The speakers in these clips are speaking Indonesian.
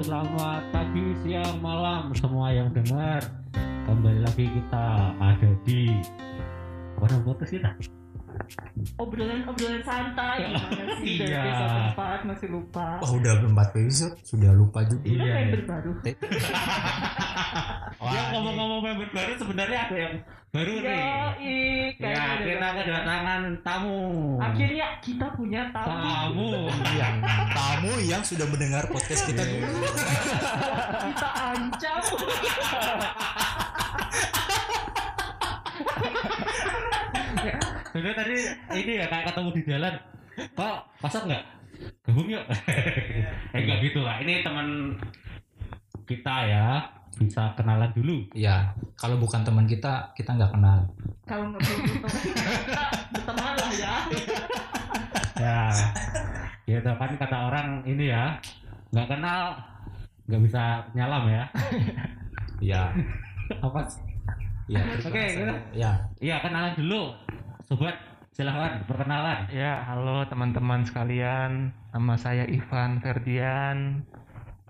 selamat pagi, siang, malam semua yang dengar. Kembali lagi kita ada di mana putus kita? obrolan-obrolan santai gimana sih dari Iya. episode masih lupa Wah udah empat episode sudah lupa juga. Udah Iya, member iya. baru Wah, ya ngomong-ngomong member baru sebenarnya ada yang baru Yo, nih. ih, Ya, kita kedatangan tamu. akhirnya kita punya tamu Tamu. Iya, tamu yang sudah mendengar podcast kita dulu. kita ancam Ya, Sebenarnya tadi ini ya kayak ketemu di jalan. Pak, pasang nggak? Gabung yuk. eh enggak gitu lah. Ini teman kita ya. Bisa kenalan dulu. Iya, kalau bukan teman kita, kita nggak kenal. kalau nggak perlu berteman kita berteman lah ya Ya. Gitu kan kata orang ini ya. nggak kenal nggak bisa nyalam ya. Iya, Apa sih? iya. Oke, gitu. Ya, Iya, kenalan dulu. Sobat, silahkan perkenalan. Ya, halo teman-teman sekalian. Nama saya Ivan Ferdian.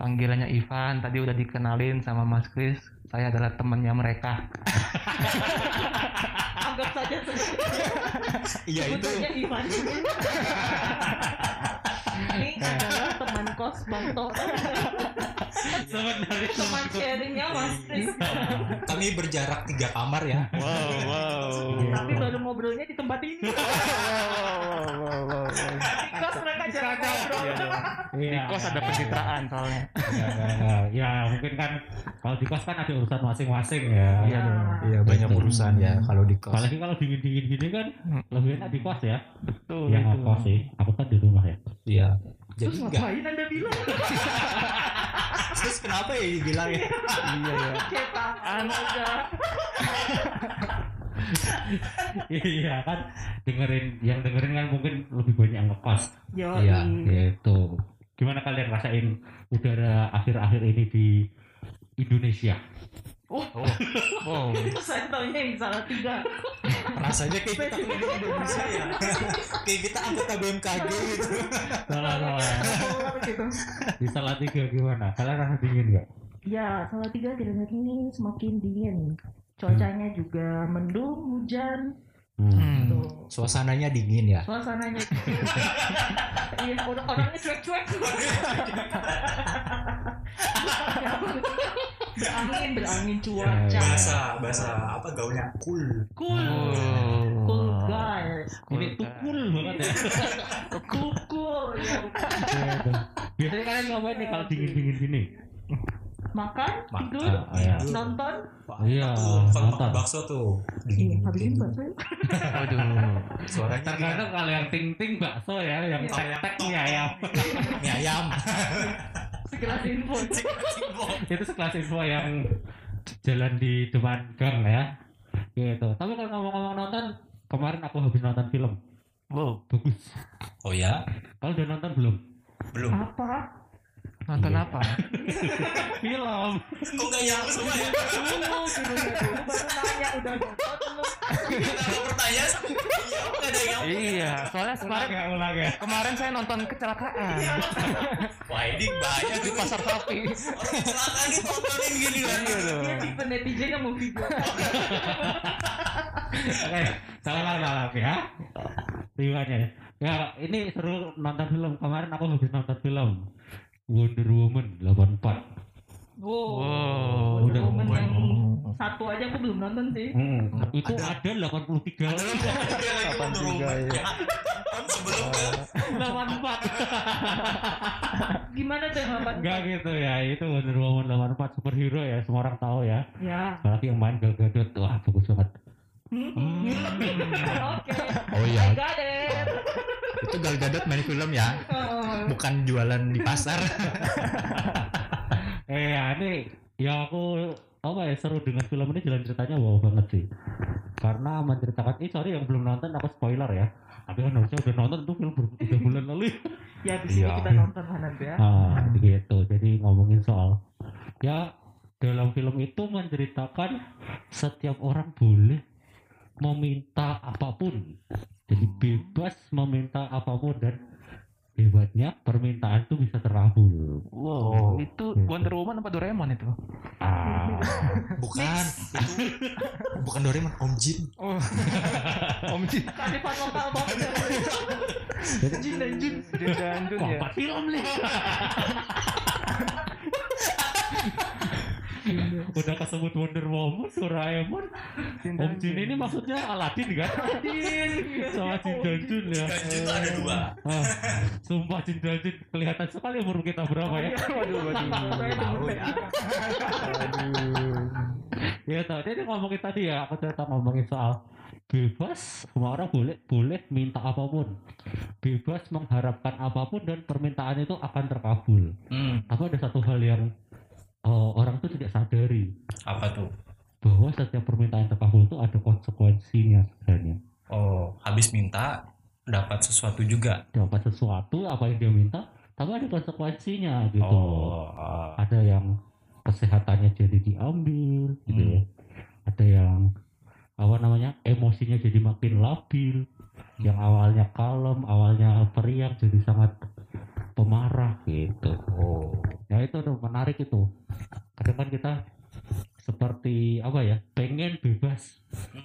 Panggilannya Ivan. Tadi udah dikenalin sama Mas Kris. Saya adalah temannya mereka. anggap saja iya itu. Ivan ini adalah teman kos Bang dari teman sharingnya Mas Chris Kami berjarak tiga kamar ya. Wow, wow. tapi baru ngobrolnya di tempat ini di kos mereka jarang ngobrol Iya. Di kos ada pencitraan soalnya. Ya, ya, ya. Ya, mungkin kan kalau di kos kan ada urusan masing-masing ya. Iya dong. Iya banyak Betul. urusan ya kalau di kos. Apalagi kalau dingin-dingin gini kan lebih enak di kos ya. Betul Yang itu. ngekos sih. Aku kan di rumah ya. Iya. Jadi terus enggak. ngapain anda bilang Terus kenapa ya dibilang ya? Iya ya. cetak aja iya kan dengerin yang dengerin kan mungkin lebih banyak yang ngekos. Iya, Gitu. Gimana kalian rasain udara akhir-akhir ini di Indonesia? Oh, wow. saya taunya yang salah tiga Rasanya kayak kita di Indonesia ya. kayak kita anggota BMKG gitu. Salah salah. Polar gitu Di Salatiga gimana? Kalian rasa dingin nggak? ya salah tiga kira-kira ini semakin dingin cuacanya juga mendung hujan Hmm. Suasananya dingin ya. suasananya iya orang orangnya cuek-cuek berangin berangin cuaca Ya, ya. Bahasa bahasa apa gaulnya cool. cool Oh. cool guys Ini tuh cool banget ya. cool cool ya Gitu. Biasanya kalian ngapain nih kalau dingin-dingin gini? Makan Makan. tidur Ah, iya. nonton Iya, makan bakso tuh. iya Dingin. habisin bakso. Aduh. Suaranya Terkadang kalau yang ting-ting bakso ya, yang Iya. tek-tek mie ayam. mie ayam. sekilas info Itu sekelas info yang jalan di depan gang ya. Gitu. Tapi kalau ngomong-ngomong nonton, kemarin aku habis nonton film. Wow. Bagus. Oh ya? Kalau udah nonton belum? Belum. apa Nonton Iya. apa? Film. Kok enggak yang semua ya? dulu dulu dulu baru nanya udah nonton belum Kalau pertanyaan iya enggak ada yang Iya, soalnya kemarin ya, ulang ya. kemarin saya nonton kecelakaan Wah ini banyak di pasar sapi. Orang kecelakaan ini tontonin gini kan. Iya tipe netizen yang mau video Oke, salah salah ya. Riwayatnya. Ya, ini seru nonton film. Kemarin aku habis nonton film Wonder Woman 84. wow, Wow. Wonder Udah. Woman yang satu aja aku belum nonton sih Hmm, itu Ada. ada, 83 Ada lagi dia lagi Kapan Wonder Woman. ya? Ya, kan sebelum kan 84. gimana tuh yang delapan Enggak gitu ya, itu Wonder Woman 84 superhero ya, semua orang tahu ya. ya Apalagi yang main Gal Gadot, wah bagus banget. Hmm. oke Oh I iya, got it itu Gal Gadot main film ya, Oh. Bukan jualan di pasar. Eh ya ini ya aku apa ya seru dengan film ini jalan ceritanya wow banget sih. Karena menceritakan, eh sorry yang belum nonton aku spoiler ya. Tapi kan harusnya udah nonton tuh film tiga bulan lalu. ya di sini Iya. kita nonton lah nanti ya Ah gitu. Jadi ngomongin soal ya dalam film itu menceritakan setiap orang boleh meminta apa pun. Jadi bebas meminta apa pun dan hebatnya permintaan tuh bisa terkabul. Wow, Oh. itu Wonder Woman apa Doraemon itu? Ah, Bukan, itu bukan Doraemon, Om Jin. Oh. Om Jin. Kearifan lokal banget. Jin dan Jin. Jin dan Jun ya. apa film nih? Udah kesebut Wonder Woman, Doraemon, Jin Om Jin ini maksudnya Aladin kan? Sama Jin dan Jun ya. Tuh ada dua. Ah, sumpah Jin dan Jun kelihatan sekali umur kita berapa ya? Waduh, waduh. Saya Tahu demen ya. Ya tadi ini ngomongin tadi ya, aku cerita ngomongin soal bebas, semua orang boleh boleh minta apa pun, bebas mengharapkan apa pun dan permintaan itu akan terkabul. Hmm, Tapi ada satu hal yang eh, orang tuh tidak sadari apa tuh? bahwa setiap permintaan terkabul itu ada konsekuensinya sebenarnya. Oh, habis minta dapat sesuatu juga. Dapat sesuatu apa yang dia minta, tapi ada konsekuensinya gitu. Oh, ah. Ada yang kesehatannya jadi diambil gitu Hmm. ya. Ada yang apa namanya emosinya jadi makin labil yang awalnya kalem awalnya periang jadi sangat pemarah gitu. Oh. ya itu tuh menarik itu. Kadang kan kita seperti apa ya pengen bebas.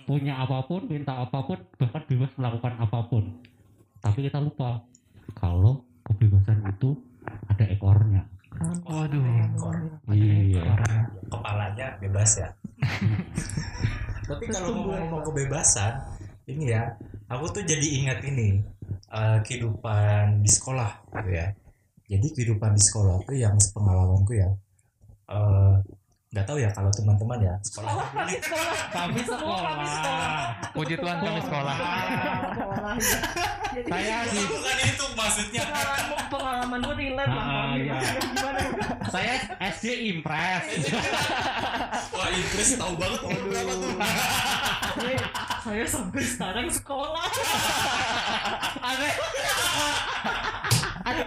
Punya apa pun minta apa pun bahkan bebas melakukan apa pun. Tapi kita lupa kalau kebebasan itu ada ekornya. Waduh. iya. Kepalanya bebas ya. Tapi kalau ngomong-ngomong kebebasan, ini ya, aku tuh jadi ingat ini eh, kehidupan di sekolah gitu ya. Jadi kehidupan di sekolah tuh yang sepengalamanku ya. eh, nggak tahu ya kalau teman-teman ya sekolah kami sekolah Puji Tuhan kami sekolah. Sekolah. Jadi saya di bukan itu maksudnya pengalaman pengalaman lu relate lah. Ah, Mami. iya. Gimana? saya SD impres wah Inggris tahu banget umur berapa tuh Saya- Saya sampai sekarang sekolah. Aneh. Aduh,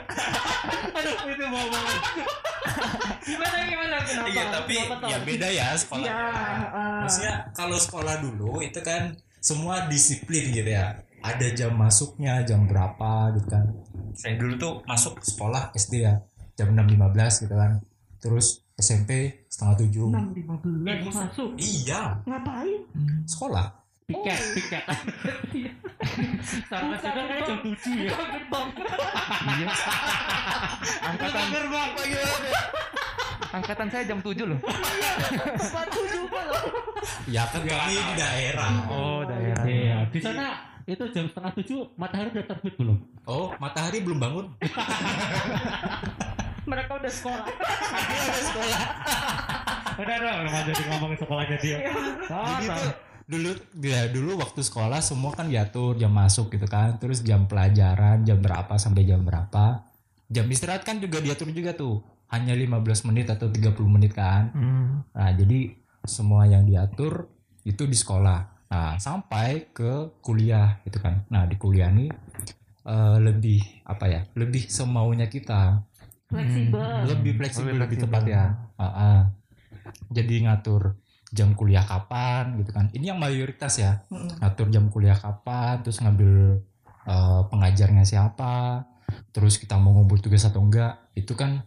aduh itu mau banget. Gimana gimana kenapa? iya tapi Kenapa ya beda ya sekolah Iya. ah. maksudnya kalau sekolah dulu itu kan semua disiplin gitu ya ada jam masuknya jam berapa gitu kan saya dulu tuh masuk sekolah SD ya jam 6.15 gitu kan terus SMP setengah tujuh enam lima belas masuk. iya Ngapain? sekolah Piket, piket. Sampai sudah kayak jam tujuh ya. Gerbang. Iya. Angkatan Gerbang gimana? angkatan saya jam 7 loh. Juga loh. ya kan kami di daerah Oh, daerah. Iya, di sana itu jam setengah tujuh matahari udah terbit belum? oh matahari belum bangun Mereka udah sekolah. Udah dong, nggak jadi ngomongin sekolahnya dia. Jadi. Dulu ya dulu waktu sekolah semua kan diatur jam masuk gitu kan. Terus jam pelajaran jam berapa sampai jam berapa. Jam istirahat kan juga diatur juga tuh. Hanya 15 menit atau 30 menit kan. Hmm. nah jadi semua yang diatur itu di sekolah. Nah sampai ke kuliah gitu kan. Nah di kuliah nih eh, lebih apa ya lebih semaunya kita. Fleksibel. lebih fleksibel Lebih lebih tepat ya. Ah, ah. jadi ngatur jam kuliah kapan gitu kan ini yang mayoritas ya ngatur jam kuliah kapan terus ngambil eh, pengajarnya siapa terus kita mau ngumpul tugas atau enggak itu kan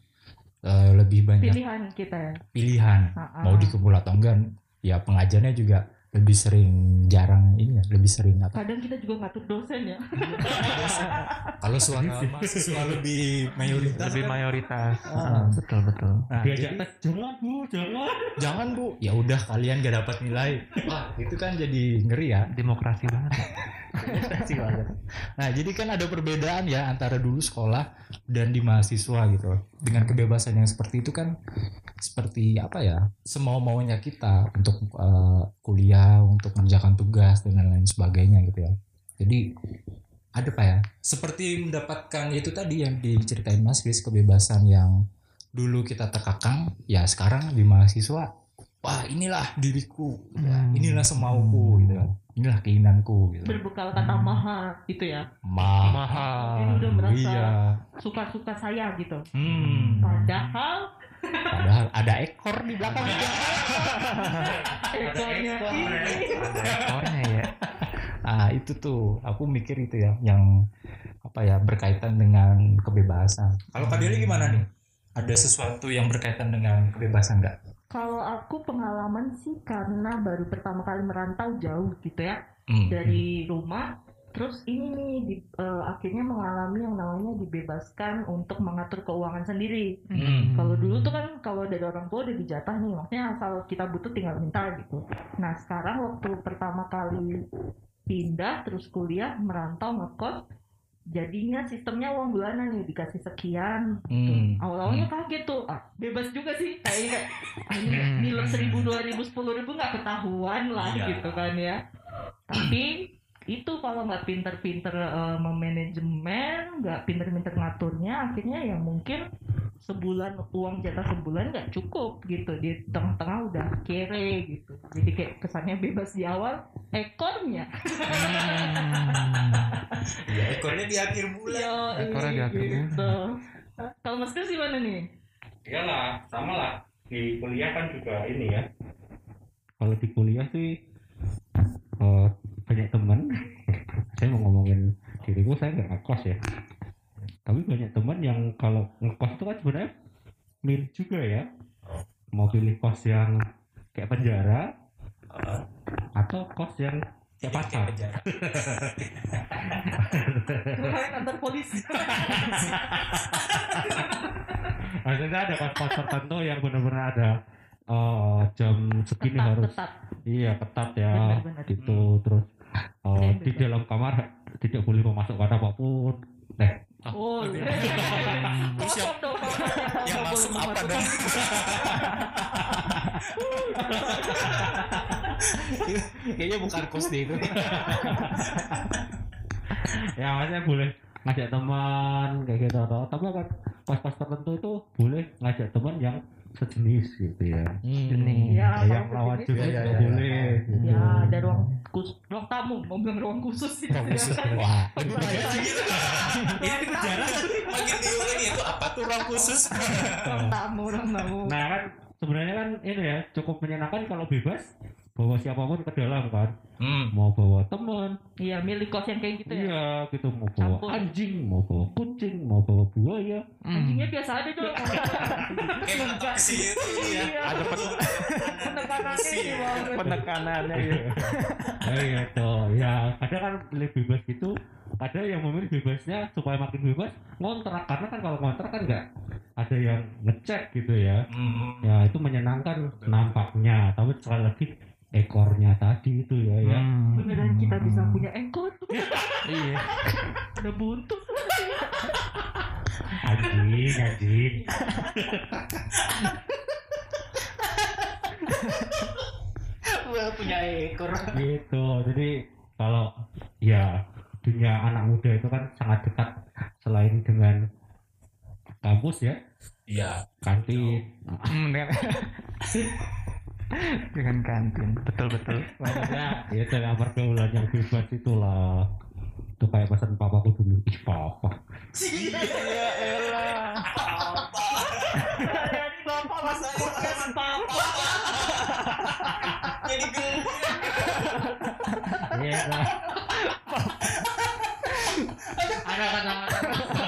eh, lebih banyak Pilihan kita ya. pilihan ah. mau dikumpul atau enggak ya pengajarnya juga lebih sering jarang ini ya lebih sering apa Kadang kita juga ngatur dosen ya. kalau suara mahasiswa lebih mayoritas Lebih kan, mayoritas. Ah. betul betul. nah, Diajak jadi- tes, jangan bu, jangan. jangan bu ya udah kalian gak dapat nilai wah itu kan jadi ngeri ya Demokrasi banget. Banget. nah jadi kan ada perbedaan ya antara dulu sekolah dan di mahasiswa gitu dengan kebebasan yang seperti itu kan seperti apa ya semau maunya kita untuk eh, kuliah untuk mengerjakan tugas dan lain sebagainya gitu ya jadi ada apa ya seperti mendapatkan itu tadi yang diceritain Mas Chris kebebasan yang dulu kita terkakang ya sekarang di mahasiswa wah inilah diriku gitu ya. Hmm. inilah semauku gitu ya. Inilah keinginanku gitu Berbekal kata maha gitu ya. Ma Mahal. Ini udah merasa iya suka-suka saya gitu. hmm. Padahal padahal ada ekor di belakang ekornya ini. Ekornya ya. ah itu tuh aku mikir itu ya yang apa ya berkaitan dengan kebebasan. Kalau Kak Deli gimana nih? Ada sesuatu yang berkaitan dengan kebebasan nggak? Kalau aku pengalaman sih karena baru pertama kali merantau jauh gitu ya Hmm. dari rumah. Terus ini nih di- eh, akhirnya mengalami yang namanya dibebaskan untuk mengatur keuangan sendiri. Hmm. Kalau dulu tuh kan kalau dari orang tua udah dijatah nih, maksudnya asal kita butuh tinggal minta gitu. Nah sekarang waktu pertama kali pindah terus kuliah merantau ngekos, jadinya sistemnya uang bulanan nih dikasih sekian. Hmm. Awal-awalnya kaget tuh, ah, bebas juga sih kayak ah, ini Hmm. nilai seribu dua ribu sepuluh ribu nggak ketahuan lah Iya. gitu kan ya. Tapi itu kalau nggak pinter-pinter eh, memanajemen, nggak pinter-pinter ngaturnya, akhirnya ya mungkin sebulan uang jatah sebulan nggak cukup gitu di tengah-tengah udah kere gitu. Jadi kayak kesannya bebas di awal, ekornya. Ya ekornya di akhir bulan. Yo, Ekornya di akhir bulan. gitu. Kalau Mas Kris gimana nih? Iyalah, sama lah. Di kuliah kan juga ini ya. Kalau di kuliah sih eh, banyak teman. saya mau ngomongin diriku saya nggak ngekos ya. Tapi banyak teman yang kalau ngekos itu kan sebenarnya milih juga ya. Mau pilih kos yang kayak penjara atau kos yang kayak pasar. Kemarin kantor polisi. Maksudnya ada kos-kos tertentu yang benar-benar ada eh, jam segini Ketat, harus ketat. iya ketat ya Benar-benar. gitu terus eh, Saya di dalam kamar tidak boleh memasukkan apa pun eh Oh, iya. Cocok dong, yang nggak masuk apa dong? Kayaknya bukan kos deh itu. ya maksudnya boleh ngajak teman kayak gitu atau tapi kan kos-kos tertentu itu boleh ngajak teman yang sejenis gitu ya Jenis. Ya, yang lawan sejenis juga ya, ya, ya. boleh gitu. Ya, ada ruang khusus, ruang tamu, mau bilang ruang khusus sih. Wah. Ini penjara. Makin bingung lagi itu apa tuh ruang khusus? Ruang tamu, ruang tamu. nah kan sebenarnya kan ini ya cukup menyenangkan kalau bebas bawa siapa pun ke dalam kan Hmm. mau bawa teman Iya, milik kos yang kayak gitu ya. iya gitu mau bawa Campur. anjing mau bawa kucing mau bawa buaya Anjingnya biasa aja dong. Kayak sih itu ya. Iya. Ada pen- Penekanannya banget. penekanannya ya. ya gitu ya kadang kan pilih bebas gitu kadang yang memilih bebasnya supaya makin bebas ngontrak karena kan kalau ngontrak kan nggak ada yang ngecek gitu ya Hmm. ya itu menyenangkan nampaknya tapi sekali lagi ekornya tadi itu ya ya Hmm. Beneran kita bisa punya ekor. Iya. Ada buntut. anjing anjing Gua punya ekor. gitu jadi kalau ya dunia anak muda itu kan sangat dekat selain dengan kampus ya Iya. kantin Hmm, dengan- kantin betul betul maksudnya ya dengan pergaulan yang bebas itulah itu kayak pesan papaku dulu ih papa ya elah Dari bapak masuk podcast papa. Jadi gue. iya lah. ada kata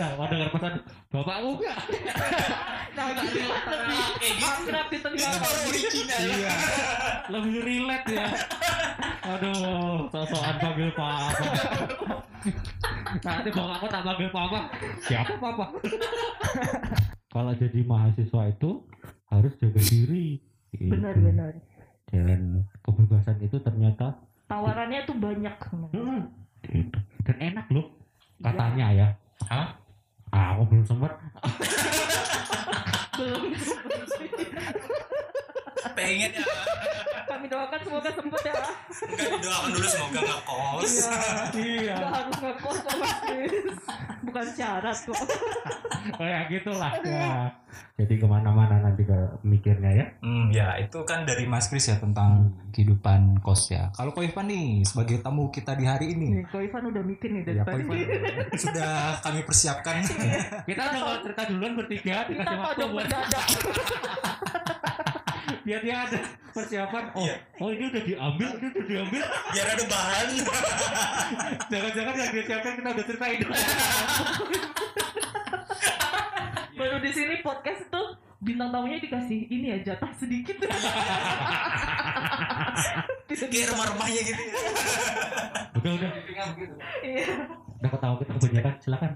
Udah, mau denger pesan bapakku gak? Nah, gitu lebih akrab di telinga kamu. original. Iya, lebih relate ya. Aduh, sosokan panggil papa. Nanti bapakku tak panggil papa. Siapa papa? Kalau jadi mahasiswa itu harus jaga diri. Gitu. Benar-benar. Dan kebebasan itu ternyata Tawarannya tuh banyak. hmm, gitu. dan enak loh katanya ya. Hah? Ah, aku belum sempat. Belum. Pengen ya. Kami doakan semoga sempat ya. Enggak didoakan dulu semoga nggak kos. iya. Gak harus ngekos kok Mas. Bukan syarat kok. Kayak gitulah ya. Jadi ke mana-mana nanti ke mikirnya ya. Hmm, ya itu kan dari Mas Kris ya tentang kehidupan kos ya. Kalau Ko Ivan nih sebagai tamu kita di hari ini, Nih, Ko Ivan udah mikir nih dari ya tadi. Sudah kami persiapkan. Kita udah mau cerita duluan bertiga Kita kok buat mendadak. biar dia ada persiapan oh Iya. oh ini udah diambil ini udah diambil biar ada bahan jangan-jangan yang dia siapkan kita udah ceritain Baru di sini podcast itu bintang tamunya dikasih ini ya jatah sedikit. kayak remah-remahnya gitu ya. udah udah Iya. udah ketawa kita kebanyakan silakan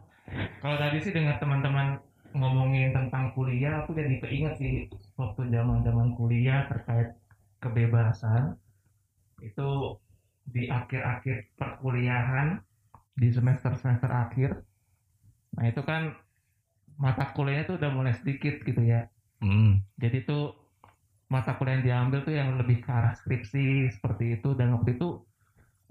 Kalau tadi sih dengan teman-teman ngomongin tentang kuliah, aku jadi keinget sih waktu zaman-zaman kuliah terkait kebebasan itu di akhir-akhir perkuliahan di semester-semester akhir. Nah itu kan mata kuliahnya tuh udah mulai sedikit gitu ya. Hmm. Jadi tuh mata kuliah yang diambil tuh yang lebih ke arah skripsi seperti itu dan waktu itu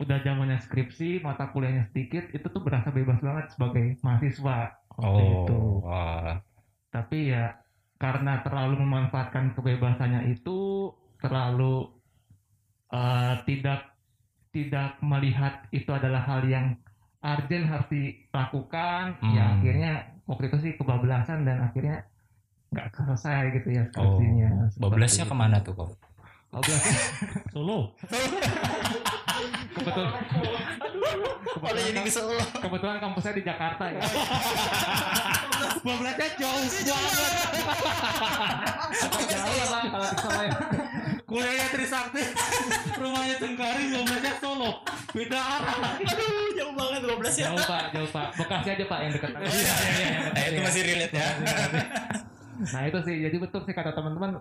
udah zamannya skripsi mata kuliahnya sedikit itu tuh berasa bebas banget sebagai mahasiswa waktu itu Oh, wah. tapi ya karena terlalu memanfaatkan kebebasannya itu terlalu eh, tidak tidak melihat itu adalah hal yang urgent harus dilakukan ya Hmm. akhirnya waktu itu sih kebablasan dan akhirnya nggak selesai gitu ya skripsinya Seperti Bablasnya ke mana tuh kok? Bablasnya solo kebetulan Malah jadi kebetulan, kesel. kebetulan kampusnya di Jakarta ya. Bablasnya jauh banget. Jauh lah Bang, kalau di Solo ya. kuliahnya Trisakti rumahnya Cengkaring bablasnya solo. Beda arah. Aduh jauh banget 12 ya jauh pak jauh pak. Bekasi aja pak yang dekat. Iya iya iya. Nah itu masih relate ya nah itu sih jadi betul sih kata teman-teman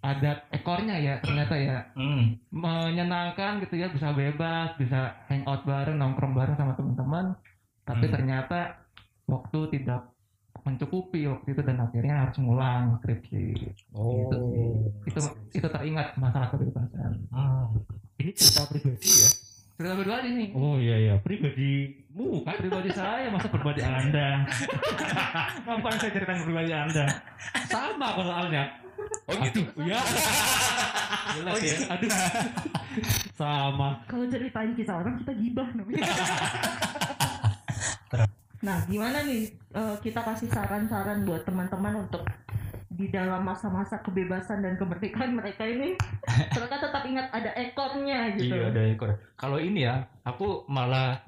ada ekornya ya ternyata ya Hmm. menyenangkan gitu ya bisa bebas bisa hangout bareng nongkrong bareng sama teman-teman tapi Hmm. ternyata waktu tidak mencukupi waktu itu dan akhirnya harus ngulang skripsi Oh. Itu sih. itu itu teringat masalah kebebasan Ah. ini cerita pribadi ya cerita berdua nih oh iya iya. Pribadimu kan? Pribadi saya masa pribadi anda? Ngapain saya cerita pribadi anda? Sama kok soalnya. Oh gitu? Ya jelas Oh, ya. gitu. aduh. Sama. Kalau ceritain kisah orang kita gibah namanya. nah, gimana nih eh, kita kasih saran-saran buat teman-teman untuk di dalam masa-masa kebebasan dan kemerdekaan mereka ini mereka tetap ingat ada ekornya gitu. Iya ada ekor. Kalau ini ya, aku malah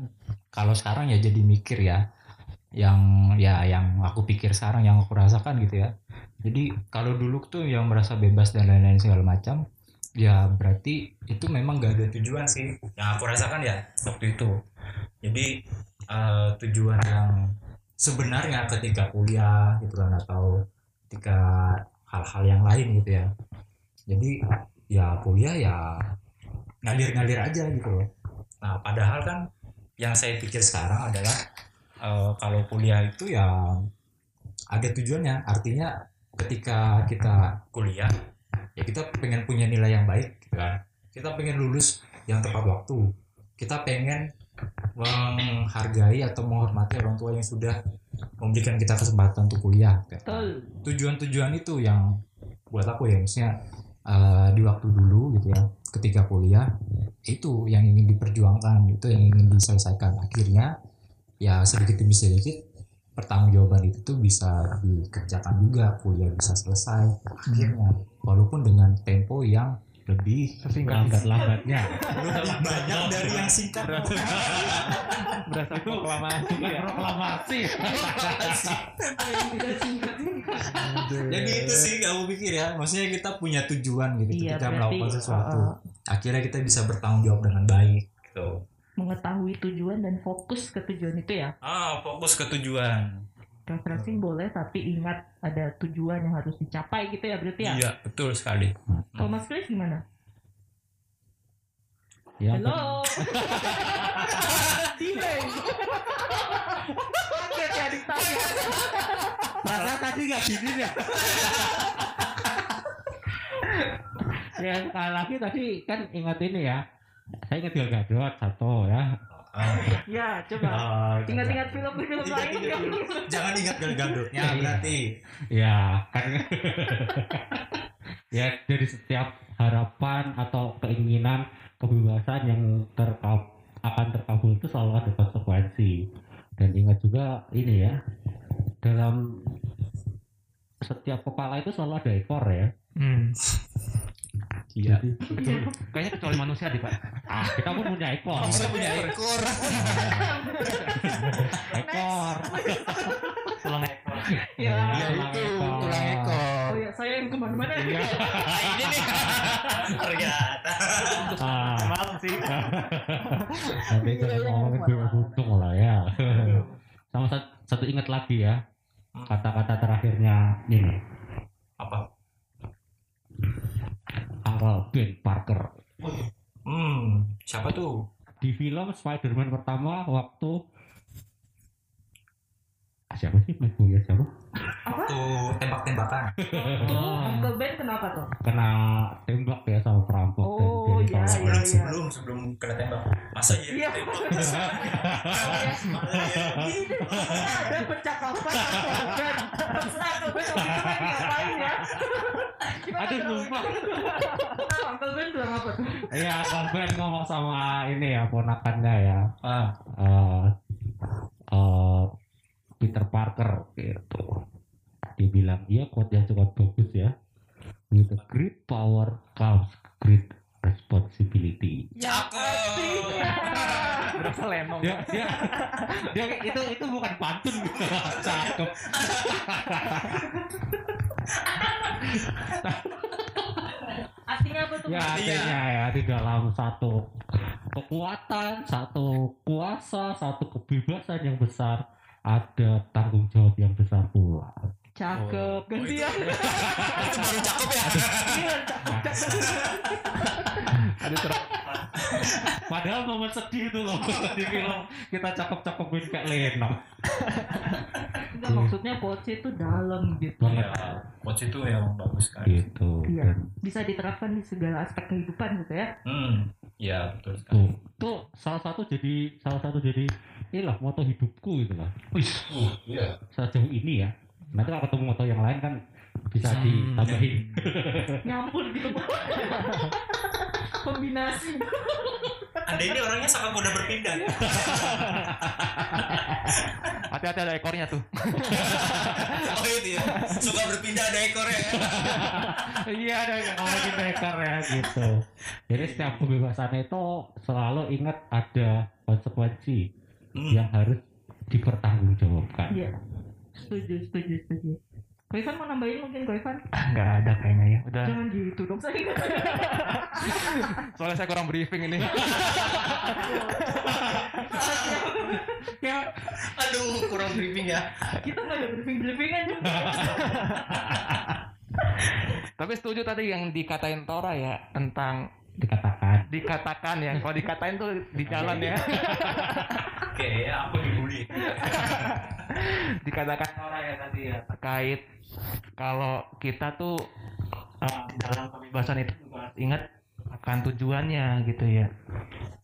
kalau sekarang ya jadi mikir ya, yang ya yang aku pikir sekarang yang aku rasakan gitu ya. Jadi kalau dulu tuh yang merasa bebas dan lain-lain segala macam, ya berarti itu memang gak ada tujuan sih. Yang aku rasakan ya waktu itu. Jadi eh, tujuan yang sebenarnya ketika kuliah gitu kan atau ketika hal-hal yang lain gitu ya. Jadi ya kuliah ya ngalir-ngalir aja gitu loh. Nah, padahal kan yang saya pikir sekarang adalah eh, kalau kuliah itu ya ada tujuannya. Artinya ketika kita kuliah ya kita pengen punya nilai yang baik gitu kan. Kita pengen lulus yang tepat waktu. Kita pengen menghargai atau menghormati orang tua yang sudah memberikan kita kesempatan untuk kuliah. Betul. Tujuan-tujuan itu yang buat aku ya maksudnya eh, di waktu dulu gitu ya ketika kuliah itu yang ingin diperjuangkan itu yang ingin diselesaikan akhirnya ya sedikit demi sedikit pertanggungjawaban itu tuh bisa dikerjakan juga kuliah bisa selesai akhirnya walaupun dengan tempo yang lebih sesingkat lambat lambatnya. Lebih banyak dari yang singkat. Berasa proklamasi ya. Proklamasi. Jadi itu sih aku pikir ya. Maksudnya kita punya tujuan gitu Iya, ketika berarti, melakukan sesuatu. Uh, akhirnya kita bisa bertanggung jawab dengan baik gitu. Mengetahui tujuan dan fokus ke tujuan itu ya. ah fokus ke tujuan Refreshing boleh tapi ingat ada tujuan yang harus dicapai gitu ya berarti ya. iya betul sekali Kalau Mas Chris gimana? ya Halo. Delay. Kaget ya ditanya. Rasa tadi nggak gini ya ya sekali lagi tadi kan ingat ini ya saya ingat Gal Gadot satu ya Ya, coba. Ah, Ingat-ingat film-film lain ingat, ingat. jangan ingat gal gadotnya Iya. berarti ya kan ya dari setiap harapan atau keinginan kebebasan yang terkab akan terkabul itu selalu ada konsekuensi dan ingat juga ini ya dalam setiap kepala itu selalu ada ekor ya Hmm. Iya. Kayaknya kecuali manusia deh, Pak. ah kita pun punya ekor. Bisa punya ekor. Ekor. Tulang ekor. Ya. Ya itu tulang ekor. Oh ya, saya yang ke mana-mana. Iya. Nah, ini nih. Ternyata. Ah, Maaf sih. Tapi Iya, jangan iya, ngomongin iya. bebas untung lah ya. Sama satu, satu ingat lagi ya. Kata-kata terakhirnya ini. Apa? Harold Ben Parker. Hmm, siapa tuh? Di film Spider-Man pertama waktu siapa sih Mike Boyer siapa? Tuh tembak-tembakan. Tuh, Uncle Ben kenapa tuh? Kena tembak ya sama perampok Oh, iya, ditolak. iya. Sebelum sebelum sebelum kena tembak. Masa iya Iya. ada percakapan Uncle Ben. Uncle Ben ngapain ya. Aduh. Nah, Uncle Ben bilang apa tuh? Iya, Bang Ben ngomong sama ini ya ponakannya ya. Ah, eh, Peter Parker gitu. Dia bilang, iya quote yang cukup bagus ya. With a great power comes great responsibility. cakep. Berasa lenong. Dia, dia, dia itu itu bukan pantun. Cakep. Artinya apa tuh? Ya Iya. artinya ya di dalam satu kekuatan, satu kuasa, satu kebebasan yang besar ada tanggung jawab yang besar pula. Cakep. Oh, Gantian. Itu baru cakep ya. Iya, cakep. Ada ter- Padahal momen sedih itu loh di film kita cakep-cakepin kayak Leno. Enggak maksudnya Poce itu dalam gitu. Banget. Ya, itu yang bagus kan. Gitu. Iya. Bisa diterapkan di segala aspek kehidupan gitu ya. Hmm, ya betul sekali. tuh, tuh salah satu jadi salah satu jadi inilah moto hidupku gitu lah. Uh, iya. Sejauh ini ya. Nanti kalau ketemu moto yang lain kan bisa Hmm, ditambahin. Nyampur gitu. Kombinasi. Anda ini orangnya sangat mudah berpindah. Hati-hati ada ekornya tuh. Oh itu ya. Suka berpindah ada ekornya. ya. Iya ada yang ngomongin hacker ya gitu. Jadi setiap kebebasan itu selalu ingat ada konsekuensi Hmm. yang harus dipertanggungjawabkan. Iya. Setuju, setuju, setuju. Ko Ivan mau nambahin mungkin Ko Ivan? Enggak ada kayaknya ya. Udah. Jangan gitu dong saya. Soalnya saya kurang briefing ini. ya Aduh, kurang briefing ya. kita nggak ada briefing briefingan juga. Tapi setuju tadi yang dikatain Tora ya tentang Dikatakan dikatakan ya. Kalau dikatain tuh di jalan ya. Oke, ya aku dibully. dikatakan Tora ya tadi ya terkait kalau kita tuh uh, dalam kebebasan itu juga harus ingat akan tujuannya gitu ya.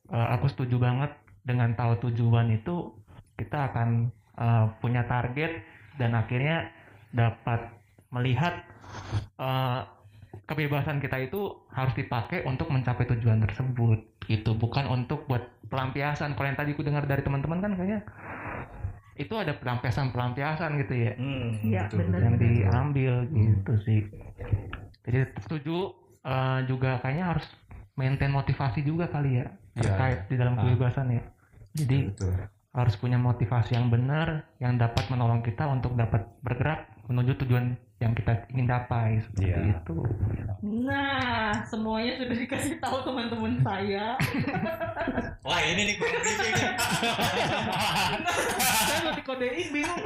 Uh, aku setuju banget dengan tahu tujuan itu kita akan uh, punya target dan akhirnya dapat melihat uh, kebebasan kita itu harus dipakai untuk mencapai tujuan tersebut gitu bukan untuk buat pelampiasan kalau yang tadi aku dengar dari teman-teman kan kayaknya itu ada pelampiasan-pelampiasan gitu ya Hmm, Iya, betul, benar. betul. yang diambil gitu sih jadi setuju eh, juga kayaknya harus maintain motivasi juga kali ya Iya, terkait di dalam Ah. kebebasan ya jadi Betul. harus punya motivasi yang benar yang dapat menolong kita untuk dapat bergerak menuju tujuan yang kita ingin capai seperti Iya. itu Nah, semuanya sudah dikasih tahu teman-teman saya. Wah, ini nih nih. saya mau dikodein bingung.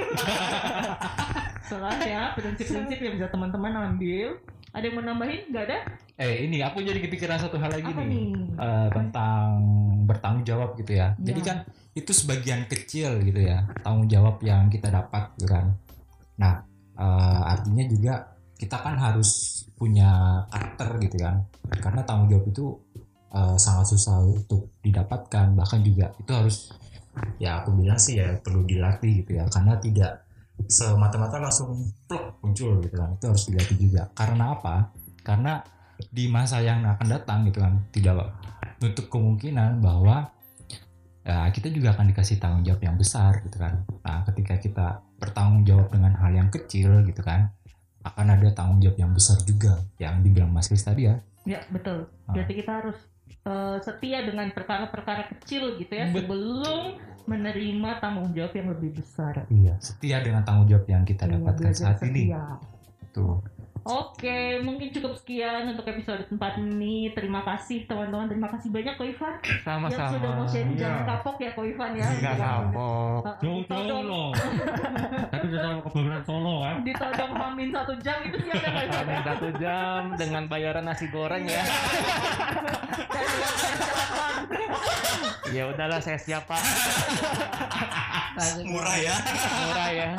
Soalnya prinsip-prinsip yang bisa teman-teman ambil. Ada yang mau nambahin? Nggak ada? Eh ini aku jadi kepikiran satu hal lagi Apa nih. nih? Eh, tentang bertanggung jawab gitu ya. Jadi Ya. kan itu sebagian kecil gitu ya tanggung jawab yang kita dapat gitu kan. Nah eh, artinya juga kita kan harus punya karakter gitu kan. Karena tanggung jawab itu eh, sangat susah untuk didapatkan. Bahkan juga itu harus ya aku bilang sih ya perlu dilatih gitu ya. Karena tidak semata-mata langsung plok muncul gitu kan. Itu harus dilatih juga. Karena apa? Karena di masa yang akan datang gitu kan tidak untuk kemungkinan bahwa ya, kita juga akan dikasih tanggung jawab yang besar gitu kan nah ketika kita bertanggung jawab dengan hal yang kecil gitu kan akan ada tanggung jawab yang besar juga yang dibilang Mas Kris tadi ya Ya betul. Ah. Berarti kita harus eh, setia dengan perkara-perkara kecil gitu ya Bet- sebelum menerima tanggung jawab yang lebih besar. Iya, setia dengan tanggung jawab yang kita Iya, dapatkan saat ini. setia. Tuh. Oke, mungkin cukup sekian untuk episode 4 ini. Terima kasih teman-teman. Terima kasih banyak Ko Ivan yang sudah Sama-sama. mau sharing. Jangan Iya. kapok ya Ko Ivan ya. Enggak Jangan- kapok. Uh, Jauh-jauh ditodong- loh. Tadi udah sama kebebasan Solo kan. Ditodong hamin satu jam itu sih ada Kami satu jam dengan bayaran nasi goreng ya. ya udahlah saya siap pak. Murah ya. Murah ya.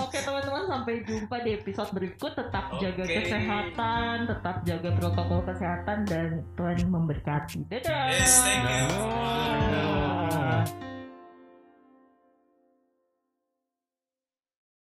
Oke teman-teman sampai jumpa di episode berikut. Tetap jaga Oke. kesehatan, tetap jaga protokol kesehatan dan Tuhan memberkati. Dadah. Yes, thank you. Dadah.